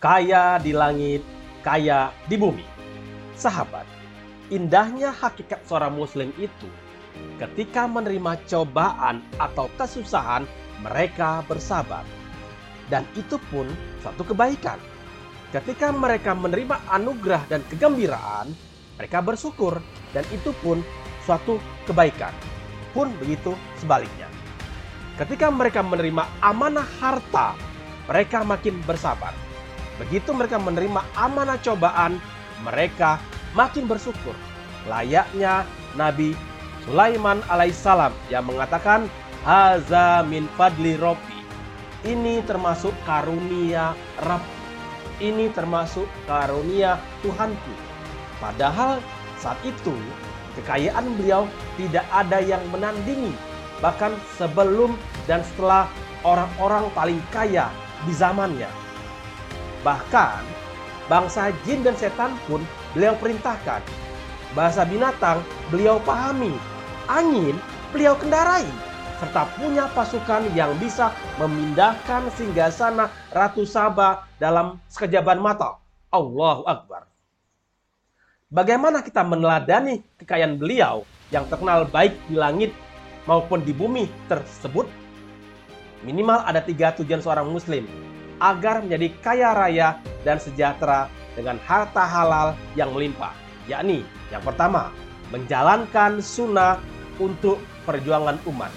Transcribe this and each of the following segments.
kaya di langit, kaya di bumi. Sahabat, indahnya hakikat seorang muslim itu ketika menerima cobaan atau kesusahan mereka bersabar. Dan itu pun suatu kebaikan. Ketika mereka menerima anugerah dan kegembiraan, mereka bersyukur dan itu pun suatu kebaikan. Pun begitu sebaliknya. Ketika mereka menerima amanah harta, mereka makin bersabar. Begitu mereka menerima amanah cobaan, mereka makin bersyukur. Layaknya Nabi Sulaiman alaihissalam yang mengatakan Haza min fadli Robi. Ini termasuk karunia Rabb. Ini termasuk karunia Tuhanku. Padahal saat itu kekayaan beliau tidak ada yang menandingi. Bahkan sebelum dan setelah orang-orang paling kaya di zamannya. Bahkan bangsa jin dan setan pun beliau perintahkan. Bahasa binatang beliau pahami. Angin beliau kendarai. Serta punya pasukan yang bisa memindahkan singgasana Ratu Saba dalam sekejaban mata. Allahu Akbar. Bagaimana kita meneladani kekayaan beliau yang terkenal baik di langit maupun di bumi tersebut? Minimal ada tiga tujuan seorang muslim agar menjadi kaya raya dan sejahtera dengan harta halal yang melimpah. Yakni yang pertama, menjalankan sunnah untuk perjuangan umat.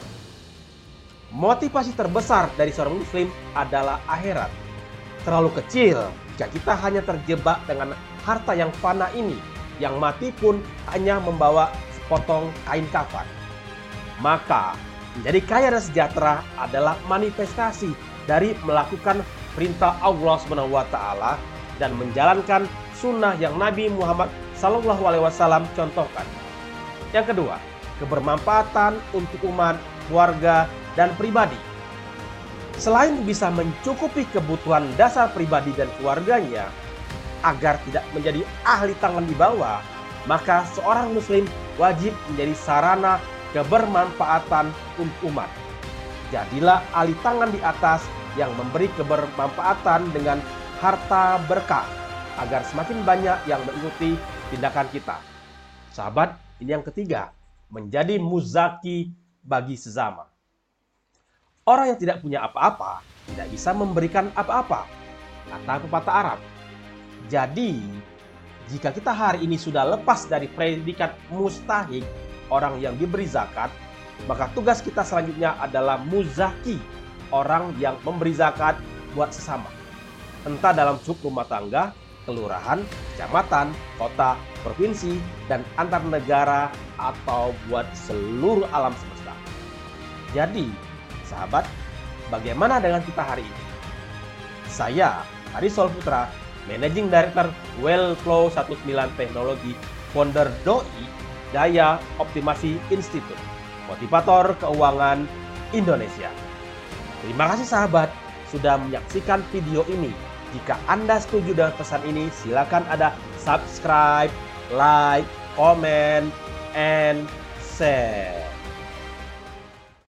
Motivasi terbesar dari seorang muslim adalah akhirat. Terlalu kecil jika kita hanya terjebak dengan harta yang fana ini, yang mati pun hanya membawa sepotong kain kafan. Maka menjadi kaya dan sejahtera adalah manifestasi dari melakukan perintah Allah taala dan menjalankan sunnah yang Nabi Muhammad wasallam contohkan. Yang kedua, kebermanfaatan untuk umat, keluarga, dan pribadi. Selain bisa mencukupi kebutuhan dasar pribadi dan keluarganya agar tidak menjadi ahli tangan di bawah, maka seorang muslim wajib menjadi sarana kebermanfaatan untuk umat. Jadilah ahli tangan di atas yang memberi kebermanfaatan dengan harta berkah agar semakin banyak yang mengikuti tindakan kita. Sahabat, ini yang ketiga, menjadi muzaki bagi sesama. Orang yang tidak punya apa-apa tidak bisa memberikan apa-apa, kata pepatah Arab. Jadi, jika kita hari ini sudah lepas dari predikat mustahik, orang yang diberi zakat, maka tugas kita selanjutnya adalah muzaki, orang yang memberi zakat buat sesama. Entah dalam suku rumah tangga, kelurahan, kecamatan, kota, provinsi, dan antar negara atau buat seluruh alam semesta. Jadi, sahabat, bagaimana dengan kita hari ini? Saya, Harisol Putra, Managing Director Wellflow 19 Teknologi, founder DOI, Daya Optimasi Institute, motivator keuangan Indonesia. Terima kasih sahabat sudah menyaksikan video ini. Jika Anda setuju dengan pesan ini, silakan ada subscribe, like, comment, and share.